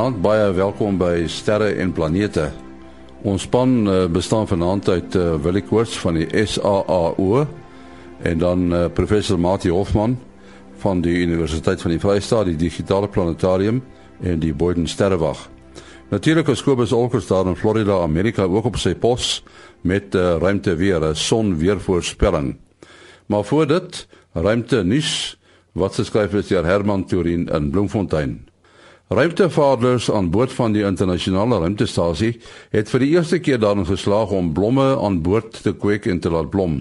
Goeienaand, baie welkom by Sterre en Planete. Ons span uh, bestaan vanaand uit uh, Willie Koorts van die SAAO en dan uh, professor Mati Hofman van die Universiteit van die Vrystaat, die Digitale Planetarium en die Boyden Sterrewag. Natuurlik is Kobus Olkers daar in Florida, Amerika ook op sy pos met uh, ruimte weer, 'n son weervoorspelling. Maar voor dit, ruimte nuus wat geskryf is deur Herman Turin in Bloemfontein. Ruimtevaarders aan boord van die internasionale ruimtestasie het vir die eerste keer daarin geslaag om blomme aan boord te kweek en te laat blom.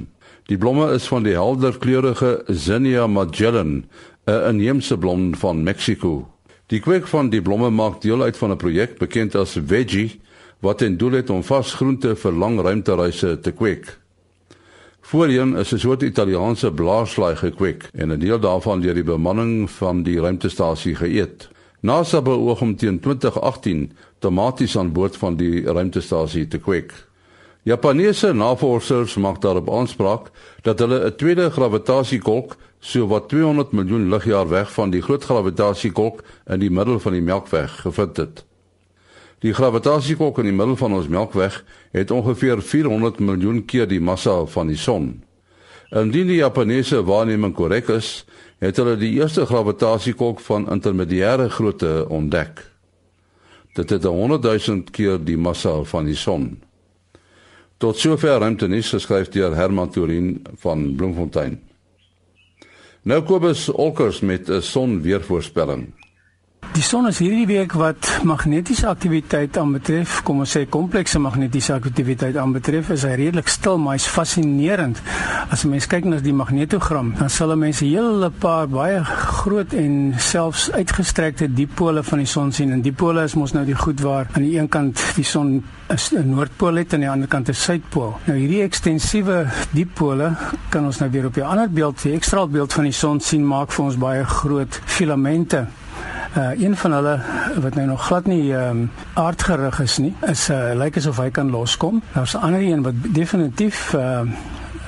Die blomme is van die helderkleurige Zinnia Magellan, 'n inheemse blom van Mexiko. Die kweek van die blomme maak deel uit van 'n projek bekend as Veggie wat in doel het om vasgroente vir lang ruimtereise te kweek. Voorheen is 'n soort Italiaanse blaarslaai gekweek en 'n deel daarvan deur die bemanning van die ruimtestasie geëet. NASA beoog om teen 2018 tomaties aan boord van die ruimtestasie te kweek. Japaneese navorsers maak daarop aanspraak dat hulle 'n tweede gravitasiekolk so wat 200 miljoen ligjaar weg van die groot gravitasiekolk in die middel van die Melkweg gevind het. Die gravitasiekolk in die middel van ons Melkweg het ongeveer 400 miljoen keer die massa van die son. Indien die Japaneese waarneming korrek is, het hulle die eerste gravitasie-kolk van intermediêre grootte ontdek. Dit het 100 000 keer die massa van die son. Tot sover ruimtenis geskryf deur Herman Turin van Bloemfontein. Nou Kobus Olkers met 'n sonweervoorspelling. Die son is hierdie week wat magnetiese aktiwiteit aanbetref, kom ons sê komplekse magnetiese aktiwiteit aanbetref, is hy redelik stil, maar hy's fascinerend. As 'n mens kyk na die magnetogram, dan sal 'n mens 'n hele paar baie groot en selfs uitgestrekte dipole van die son sien. En dipole is mos nou die goed waar aan die een kant die son 'n noordpool het en aan die ander kant 'n suidpool. Nou hierdie ekstensiewe dipole kan ons nou weer op 'n ander beeld, die ekstra beeld van die son sien maak vir ons baie groot filamente. Uh een van hulle wat nou nog glad nie ehm um, aardgerig is nie, is uh lyk asof hy kan loskom. Daar's 'n ander een wat definitief uh,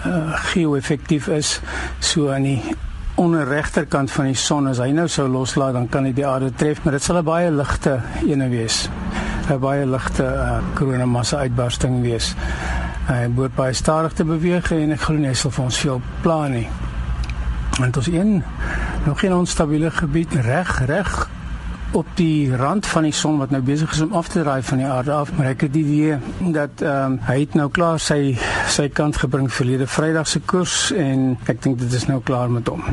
uh geo-effektief is so aan die onder regterkant van die son as hy nou sou loslaat dan kan hy die aarde tref, maar dit sal 'n baie ligte ene wees. 'n baie ligte uh, koronamassa uitbarsting wees. Hy moet baie stadig te beweeg en ek glo nie hy sal vir ons veel plan nie. Want ons een nog geen onstabiele gebied? Reg reg op die rand van die son wat nou besig is om af te draai van die aarde af maar ek het die idee dat ehm um, hy het nou klaar sy sy kant gebring verlede Vrydag se koers en ek dink dit is nou klaar met hom.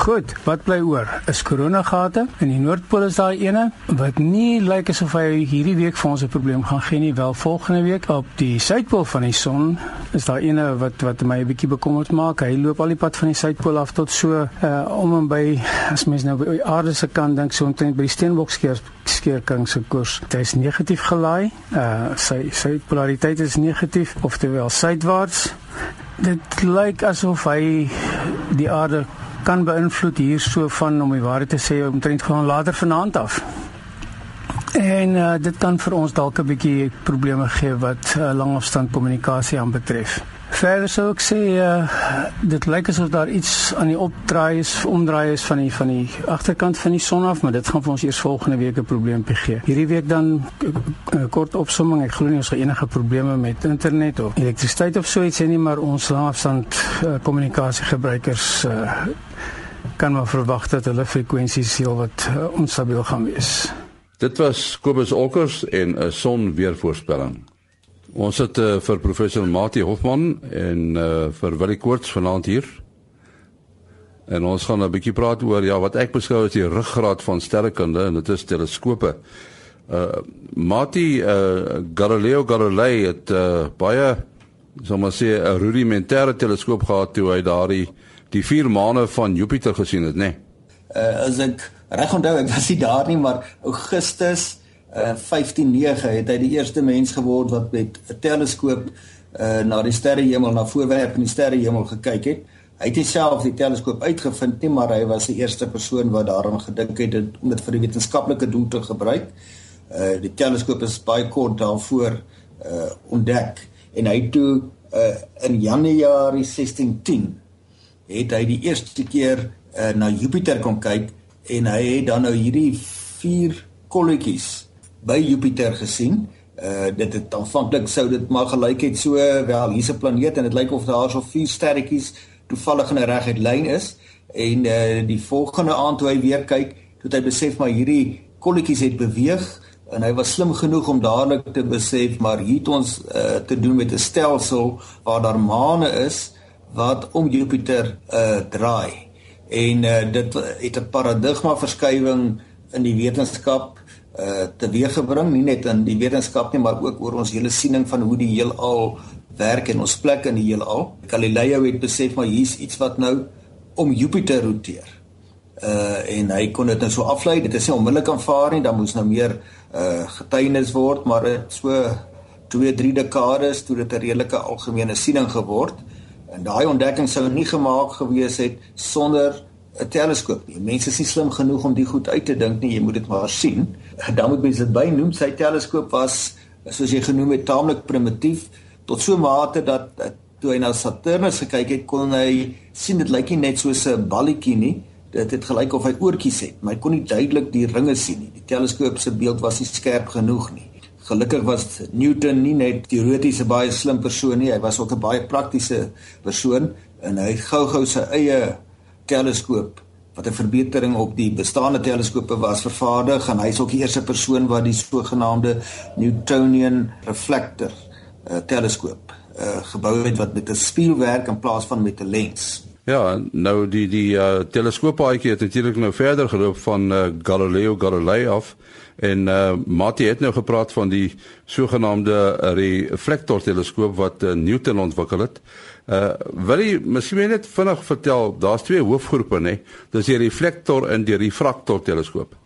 Goed, wat bly oor? Is koronagate in die Noordpool is daar eene wat nie lyk asof hy hierdie week vir ons 'n probleem gaan gee nie, wel volgende week op die suidpool van die son is daar eene wat wat my 'n bietjie bekommerd maak. Hy loop al die pad van die suidpool af tot so uh om en by as mens nou by die aarde se kant dink so omtrent by die Steenbok skeerking se koers. Dit is negatief gelaai. Uh sy sy polariteit is negatief, oftewel suidwaarts. Dit lyk asof hy die aarde kan beïnvloed hier so van om die waarheid te sê omtrent van later vanaand af. En uh, dit kan vir ons dalk 'n bietjie probleme gee wat uh, langafstand kommunikasie aanbetref. Verder sou ek sê uh, dit lyk asof daar iets aan die opdraai is, omdraai is van die van die agterkant van die son af, maar dit gaan vir ons eers volgende week 'n probleempie gee. Hierdie week dan kort opsomming, ek glo nie ons gaan enige probleme met internet of elektrisiteit of so iets hê nie, maar ons langafstand kommunikasie uh, gebruikers uh, kan maar verwag dat hulle frekwensies heel wat uh, onstabiel gaan wees. Dit was Kobus Olkers en 'n son weervoorspelling. Ons het uh, vir professor Mati Hofman en uh, vir Willie Koorts vanaand hier. En ons gaan 'n bietjie praat oor ja, wat ek beskou as die ruggraat van sterrekunde en dit is teleskope. Uh Mati uh Galileo Galilei het uh, baie sommer sê 'n rudimentêre teleskoop gehad toe hy daardie die vier maane van Jupiter gesien het, né? Nee? Uh as ek reg onthou, ek was nie daar nie, maar Augustus uh 159 het hy die eerste mens geword wat met 'n teleskoop uh na die sterrehemel, na voorwerpe in die sterrehemel gekyk het. Hy het self die teleskoop uitgevind nie, maar hy was die eerste persoon wat daaraan gedink het om dit vir die wetenskaplike doel te gebruik. Uh die teleskoop is baie kort daarvoor uh ontdek en hy toe uh in Januarie 1610 het hy die eerste keer uh, na Jupiter kom kyk en hy het dan nou hierdie vier kolletjies by Jupiter gesien. Uh dit het aanvanklik sou dit maar gelyk het so wel hier's 'n planeet en dit lyk of daar so vier sterretjies toevallig in 'n reguit lyn is en uh die volgende aand toe hy weer kyk, het hy besef maar hierdie kolletjies het beweeg en hy was slim genoeg om dadelik te besef maar hier het ons uh, te doen met 'n stelsel waar daar maane is wat om Jupiter uh draai en uh, dit het 'n paradigma verskywing in die wetenskap uh teweeggebring nie net in die wetenskap nie maar ook oor ons hele siening van hoe die heelal werk en ons plek in die heelal. Galileo het besef maar hier's iets wat nou om Jupiter roteer. Uh en hy kon dit nou so aflei. Dit is nie onmiddellik aanvaar nie, dan moes nou meer uh getuienis word, maar dit so 2, 3 dekades toe dit 'n redelike algemene siening geword. En daai ontdekking sou nie gemaak gewees het sonder 'n teleskoop nie. Mense is nie slim genoeg om dit goed uit te dink nie. Jy moet dit maar sien. Dan moet mense dit bynoem. Sy teleskoop was soos jy genoem het taamlik primitief tot so mate dat toe hy na Saturnus gekyk het, kon hy sien dit lyk nie net soos 'n balletjie nie. Dit het gelyk of hy oortjies het, maar hy kon nie duidelik die ringe sien nie. Die teleskoop se beeld was nie skerp genoeg nie. Gelukkig was Newton nie net teoreties 'n baie slim persoon nie, hy was ook 'n baie praktiese persoon en hy het gou-gou sy eie teleskoop wat 'n verbetering op die bestaande teleskope was vervaardig en hy's ook die eerste persoon wat die sogenaamde Newtonian reflector uh, teleskoop uh, gebou het wat met 'n spieël werk in plaas van met 'n lens. Ja, nou die die uh, teleskooppaadjie het natuurlik nou verder geloop van uh, Galileo Galilei af en uh, Mati het nou gepraat van die sogenaamde reflektor teleskoop wat uh, Newton ontwikkel het. Uh wil jy miskien net vinnig vertel, daar's twee hoofgroepe nê. Dis die reflektor en die refraktor teleskoop.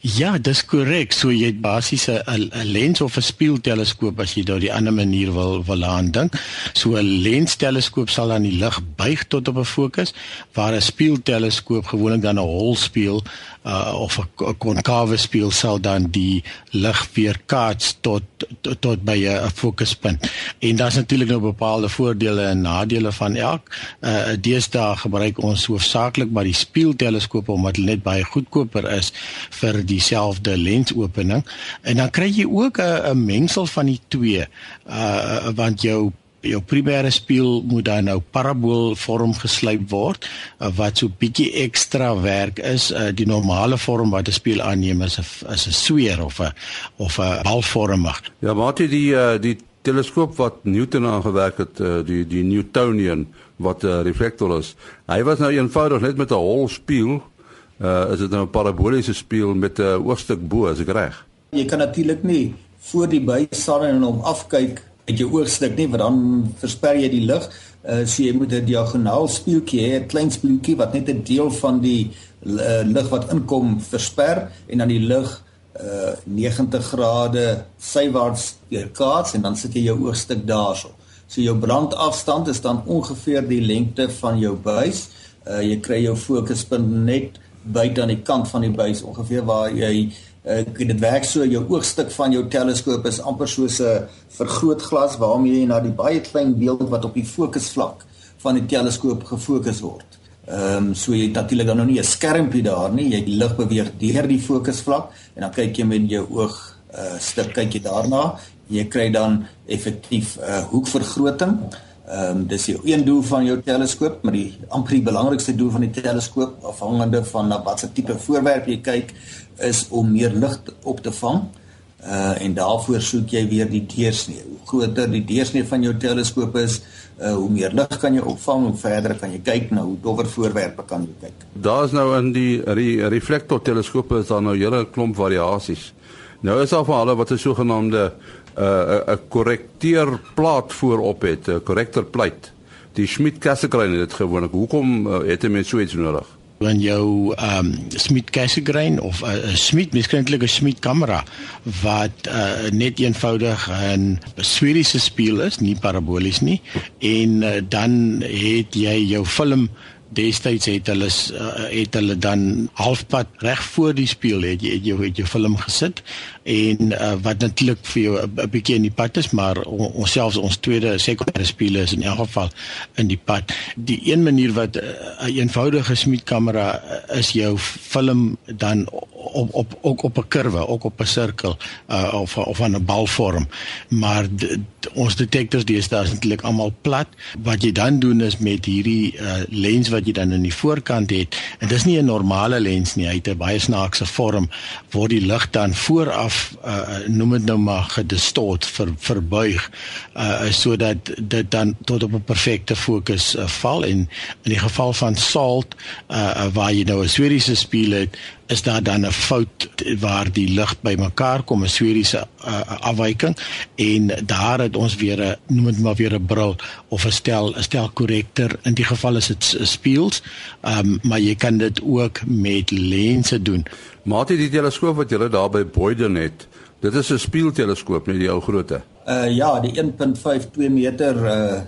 Ja, dis korrek. So jy het basies 'n lens of 'n spieelteleskoop as jy dit op 'n ander manier wil wil aandink. So 'n lensteleskoop sal dan die lig buig tot op 'n fokus waar 'n spieelteleskoop gewoonlik dan 'n hol speel uh, of 'n konkave speel sal dan die lig weer kaats tot tot, tot by 'n fokuspunt. En daar's natuurlik nou bepaalde voordele en nadele van elk. Uh deesdae gebruik ons hoofsaaklik maar die spieelteleskoop omdat dit net baie goedkoper is vir dieselfde lensopening. En dan kry jy ook 'n mengsel van die twee. Uh want jou jou primêre spieël moet dan nou parabool vorm geslyp word uh, wat so bietjie ekstra werk is uh, die normale vorm wat 'n spieël aanneem is 'n is 'n sweer of 'n of 'n balvormig ja maar dit die uh, die teleskoop wat Newton aangewerk het die die Newtonian wat 'n reflektor is hy was nou eenvoudig net met 'n hol spieël uh, is dit nou 'n paraboliese spieël met 'n uh, oogstuk bo as ek reg jy kan natuurlik nie voor die buis staan en hom afkyk met jou oogstuk nie want dan versper jy die lig. Uh so jy moet 'n diagonaal spieeltjie hê, 'n klein spieeltjie wat net 'n deel van die uh, lig wat inkom versper en dan die lig uh 90 grade sywaarts weerkaats en dan sit jy jou oogstuk daarso. So jou brandafstand is dan ongeveer die lengte van jou buis. Uh jy kry jou fokuspunt net buite aan die kant van die buis ongeveer waar jy Ek uh, dit werk so jou oogstuk van jou teleskoop is amper soos 'n vergrootglas waarmee jy na die baie klein beeld wat op die fokusvlak van die teleskoop gefokus word. Ehm um, so jy natuurlik dan nou nie 'n skermpie daar nie, jy lig beweeg deur die fokusvlak en dan kyk jy met jou oog uh stuk kyk jy daarna. Jy kry dan effektief 'n uh, hoekvergroting. Ehm um, dis die een doel van jou teleskoop, maar die amper die belangrikste doel van die teleskoop afhangende van na watter tipe voorwerp jy kyk, is om meer lig op te vang. Uh en daarvoor soek jy weer die deursnee. Hoe groter die deursnee van jou teleskoop is, uh hoe meer lig kan jy opvang, hoe verder kan jy kyk na hoe dowwer voorwerpe kan jy kyk. Daar's nou in die re reflektor teleskope is daar nou hele klomp variasies. Nou is daar van hulle wat 'n sogenaamde uh 'n korrekteerplaat voorop het, 'n korrektorplate. Die Schmidt-Cassegrain het dit gewoonlik. Hoekom uh, het 'n mens so iets nodig? in jou ehm um, Smith Cassegrain of 'n uh, Smith miskielik 'n Smith kamera wat uh, net eenvoudig 'n sferiese spieël is, nie parabolies nie en uh, dan het jy jou film destyds het hulle uh, het hulle dan halfpad reg voor die spieël het jy het jou het jou film gesit en uh, wat natuurlik vir jou 'n bietjie in die pad is maar ons selfs ons tweede sekondêre spieël is in elk geval in die pad. Die een manier wat 'n uh, eenvoudige smietkamera is jou film dan op op ook op 'n kurwe, ook op 'n sirkel uh, of of aan 'n balvorm. Maar d, d, ons detektors deesdae is eintlik almal plat. Wat jy dan doen is met hierdie uh, lens wat jy dan in die voorkant het, en dis nie 'n normale lens nie, hy het 'n baie snaakse vorm waar die lig dan vooraf uh, noem dit nou maar gedistort, ver, verbuig uh, sodat dit dan tot op 'n perfekte fokus uh, val en in die geval van salt uh, waar jy nou 'n sferiese spieël het is daar dan 'n fout waar die lig bymekaar kom 'n sferiese uh, afwyking en daar het ons weer 'n noem dit maar weer 'n bril of 'n stel 'n stel korrektor in die geval is dit speels. Um, maar jy kan dit ook met lense doen. Maar dit die teleskoop wat jy daar by Boyden het dit is 'n speelteleskoop nie die ou grootte? Uh, ja die 1.52 meter uh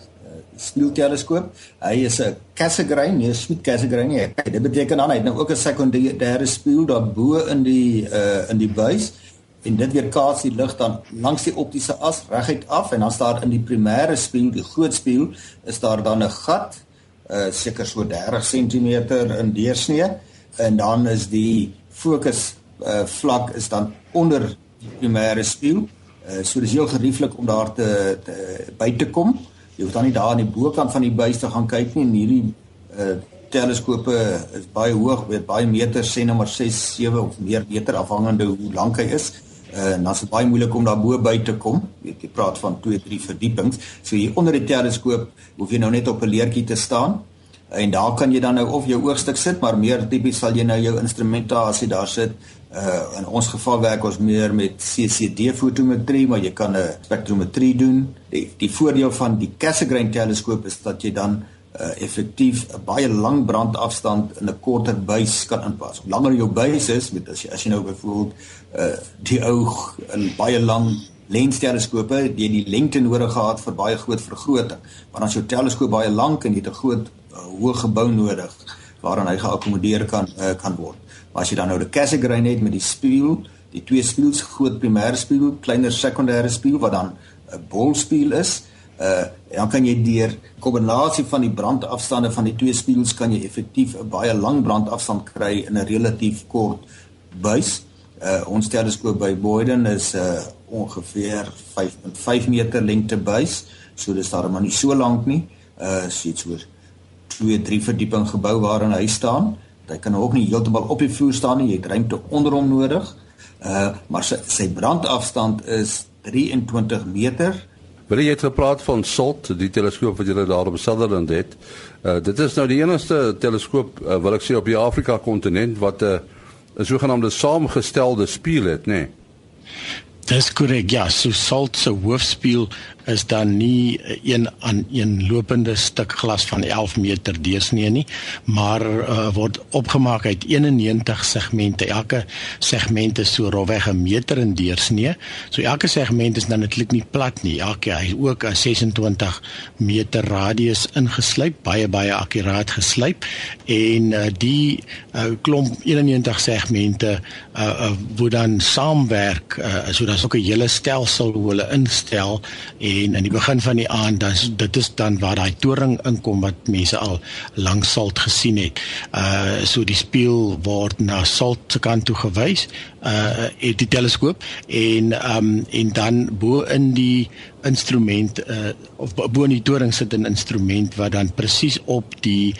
spieelteleskoop. Hy is 'n Cassegrain, nie 'n Sweet Cassegrain nie. Kyk, dit beteken dan hy het nou ook 'n sekondêre spieël daar bo in die uh in die buis en dit weer kaats die lig dan langs die optiese as reguit af en dan staan in die primêre spieël, die groot spieël, is daar dan 'n gat uh seker so 30 cm in deursnee en dan is die fokus uh vlak is dan onder die primêre spieël. Uh so dis heel gerieflik om daar te, te by te kom. Jy hoef dan nie daar aan die bokant van die buis te gaan kyk nie. Hierdie uh teleskope is baie hoog, weet baie meters, sê nou maar 6, 7 of meer meter afhangende hoe lank hy is. Uh en dan is dit baie moeilik om daar bo by te kom. Weet jy praat van 2, 3 verdiepings. So hier onder die teleskoop hoef jy nou net op 'n leertjie te staan en daar kan jy dan nou of jou oogstuk sit, maar meer tipies sal jy nou jou instrumentasie daar sit Uh in ons geval werk ons meer met CCD fotometrie, maar jy kan 'n spektrometrie doen. Die die voordeel van die Cassegrain teleskoop is dat jy dan uh effektief 'n baie lang brandafstand in 'n korter buis kan inpas. Hoe langer jou buis is, met as jy as jy nou byvoorbeeld uh die oog in baie lang lensteleskope, jy die lengte nodig gehad vir baie groot vergroting. Maar as jou teleskoop baie lank en jy het 'n groot hoë gebou nodig waaraan hy geakkommodeer kan uh, kan word. Maar as jy dan nou die Cassegrain het met die spieël, die twee spieëls, groot primêre spieël, kleiner sekondêre spieël wat dan 'n bolspieël is, uh dan kan jy deur kombinasie van die brandafstande van die twee spieëls kan jy effektief 'n baie lang brandafstand kry in 'n relatief kort buis. Uh ons teleskoop by Boyden is uh ongeveer 5.5 meter lengte buis, so dis daar maar nie so lank nie. Uh so iets oor 2, 3 verdieping gebou waarin hy staan. Hy kan ook nie heeltemal op die vloer staan nie, jy het ruimte onder hom nodig. Uh maar sy sy brandafstand is 23 meter. Wil jy het gepraat van SALT, die teleskoop wat jy daar op Sutherland het. Uh dit is nou die enigste teleskoop uh, wil ek sê op die Afrika kontinent wat 'n uh, 'n sogenaamde saamgestelde spieël het, nê? Nee. Dis korrek. Ja, so SALT se hoofspieël is dan nie een aan een lopende stuk glas van 11 meter deursnee nie, maar uh, word opgemaak uit 91 segmente. Elke segment is so rofweg 'n meter in deursnee. So elke segment is dan netlik nie plat nie. Elke hy ook 'n 26 meter radius ingeslyp, baie baie akkuraat geslyp en uh, die uh, klomp 91 segmente uh, uh, word dan saamwerk uh, so daar's ook 'n hele stelsel hulle instel en en in die begin van die aand dan dit is dan waar daai toring inkom wat mense al lank salt gesien het. Uh so die spieël word na salt se kant toe gewys uh die teleskoop en um en dan bo in die instrument uh of bo in die toring sit 'n instrument wat dan presies op die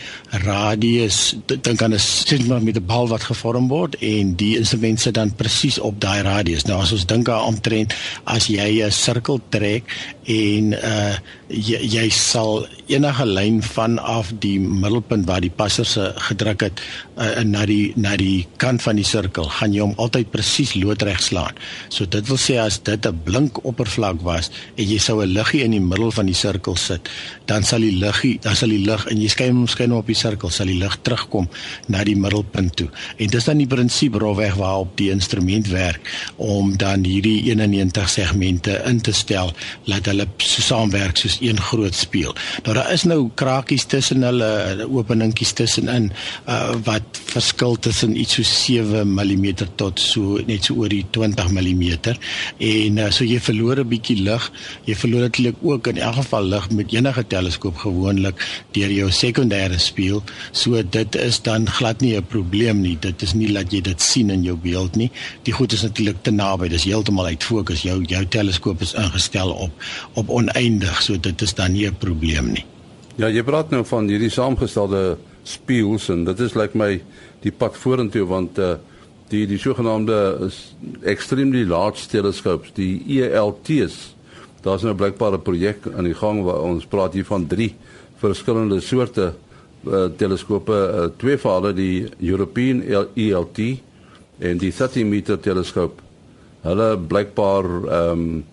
radius dink aan 'n maar met 'n bal wat gevorm word en die instrument sit dan presies op daai radius. Nou as ons dink aan omtrent as jy 'n sirkel trek en uh jy, jy sal enige lyn vanaf die middelpunt waar die passer se gedruk het uh, na die na die kant van die sirkel gaan jy hom altyd presies loodreg slaan. So dit wil sê as dit 'n blink oppervlak was en jy sou 'n liggie in die middel van die sirkel sit, dan sal die liggie, dan sal die lig en jy skyn hom skyn op die sirkel, sal die lig terugkom na die middelpunt toe. En dis dan die prinsip rofweg waarop die instrument werk om dan hierdie 91 segmente in te stel dat hulle so saamwerk soos een groot spieël. Nou daar is nou krakies tussen hulle, openingkies tussenin uh, wat verskil tussen iets so 7 mm tot so net so oor die 20 mm en uh, so jy verloor 'n bietjie lig. Jy verloor natuurlik ook in elk geval lig met enige teleskoop gewoonlik deur jou sekondêre spieël. So dit is dan glad nie 'n probleem nie. Dit is nie dat jy dit sien in jou beeld nie. Die goed is natuurlik te naby. Dis heeltemal uit fokus. Jou jou teleskoop is ingestel op op oneindig, so dit is dan nie 'n probleem nie. Ja, jy praat nou van hierdie saamgestelde spieëls en dit is lyk like my die pad vorentoe want uh, die die sogenaamde extremely large telescopes, die ELTs. Daar's nou 'n projek aan die gang waar ons praat hier van drie verskillende soorte uh, teleskope, uh, twee van hulle die European ELT en die 30 meter teleskoop. Hulle blykbaar ehm um,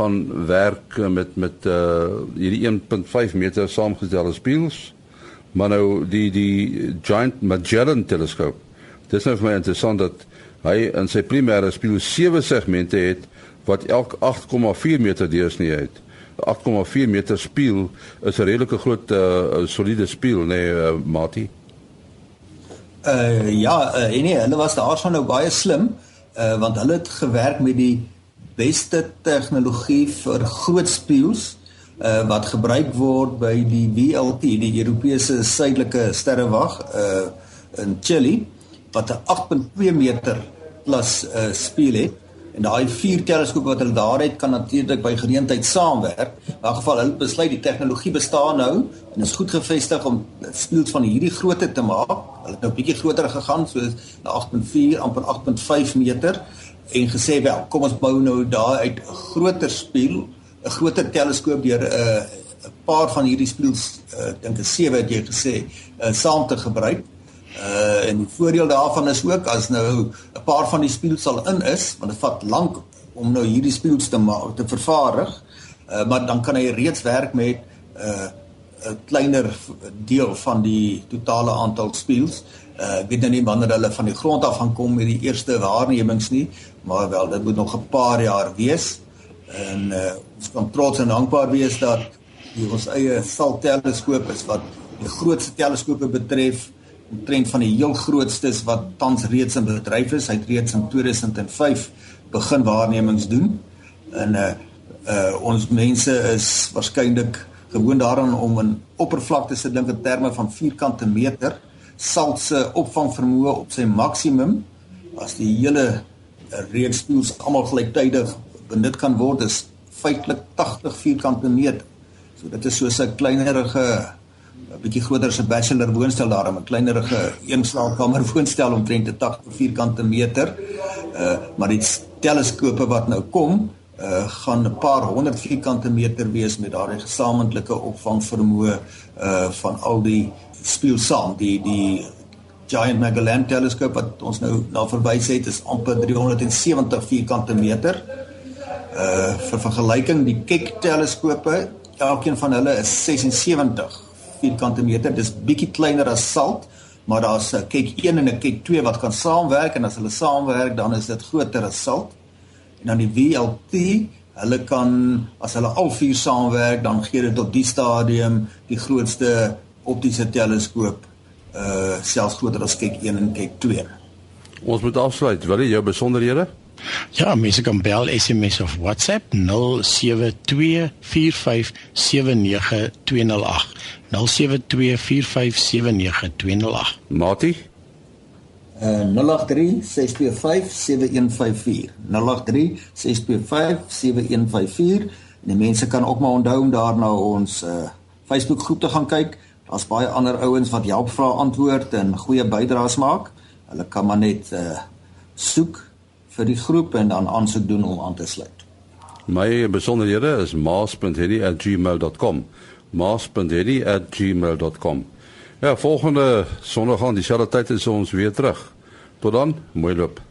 gaan werk met met uh hierdie 1.5 meter saamgestelde spieëls. Maar nou die die Giant Magellan teleskoop. Dis nou vir my interessant dat hy in sy primêre spieël sewe segmente het wat elk 8,4 meter deursnee het. 8,4 meter spieël is 'n redelike groot uh soliede spieël, nee uh, Mati. Uh ja, uh, nee, hulle was daarvan nou baie slim uh want hulle het gewerk met die beste tegnologie vir groot spieëls uh, wat gebruik word by die WLT, die Europese suidelike sterrewag uh in Chile wat 'n 8.2 meter plus uh spieël het. En daai vier teleskope wat hulle daar het kan natuurlik by geleentheid saamwerk. In 'n geval hulle besluit die tegnologie bestaan nou en is goed gevestig om spieëls van hierdie grootte te maak. Hulle het nou 'n bietjie groter gegaan soos na 8.4 amper 8.5 meter en gesê wel kom ons bou nou daar uit 'n groter spieël 'n groter teleskoop deur 'n uh, 'n paar van hierdie spieëls uh, dink ek sewe het jy gesê uh, saam te gebruik. Uh, en die voordeel daarvan is ook as nou 'n paar van die spieëls al in is want dit vat lank om nou hierdie spieëls te maak te vervaardig uh, maar dan kan hy reeds werk met 'n uh, 'n kleiner deel van die totale aantal spieëls uh, ek weet nou nie wanneer hulle van die grond af gaan kom met die eerste waarnemings nie maar wel dit moet nog 'n paar jaar wees. En uh, ons kan trots en dankbaar wees dat die ons eie SAL teleskoop is wat die grootste teleskope betref omtrent van die heel grootstes wat tans reeds in bedryf is. Hy het reeds in 2005 begin waarnemings doen. En uh, uh ons mense is waarskynlik gewoon daaraan om 'n oppervlakte se dink in terme van vierkante meter sal se opvangvermoë op sy maksimum as die hele reeks spieëls almal gelyktydig benut kan word is feitelik 80 vierkante meter. So dit is soos 'n kleinerige 'n bietjie groter as 'n bachelor woonstel daar, 'n kleinerige eenslaapkamer woonstel omtrent 80 vierkante meter. Uh maar die teleskope wat nou kom, uh gaan 'n paar honderd vierkante meter wees met daardie gesamentlike opvangvermoë uh van al die spieëls saam, die die Giant Magellan teleskoop wat ons nou na verwys het is amper 370 vierkante meter. Uh vir vergelyking die Keck teleskope, elkeen van hulle is 76 vierkante meter. Dis bietjie kleiner as SALT, maar daar's 'n Keck 1 en 'n Keck 2 wat kan saamwerk en as hulle saamwerk dan is dit groter as SALT. En dan die VLT, hulle kan as hulle al vier saamwerk, dan gee dit op die stadium die grootste optiese teleskoop uh selfs groter as kyk 1 en kyk 2. Ons moet afsluit. Wil jy jou besonderhede? Ja, mense kan bel SMS of WhatsApp 0724579208. 0724579208. Mati? Uh 083 6257154. 083 6257154. Die mense kan ook maar onthou om daar na ons uh Facebook groep te gaan kyk. Daar's baie ander ouens wat help vra antwoord en goeie bydraes maak. Hulle kan maar net uh soek vir die groep en dan aansoek doen om aan te sluit. My besonderhede is maas.hierdie@gmail.com. maas.hierdie@gmail.com. Ja, volgende Sondag aan dieselfde tyd is ons weer terug. Tot dan, mooi loop.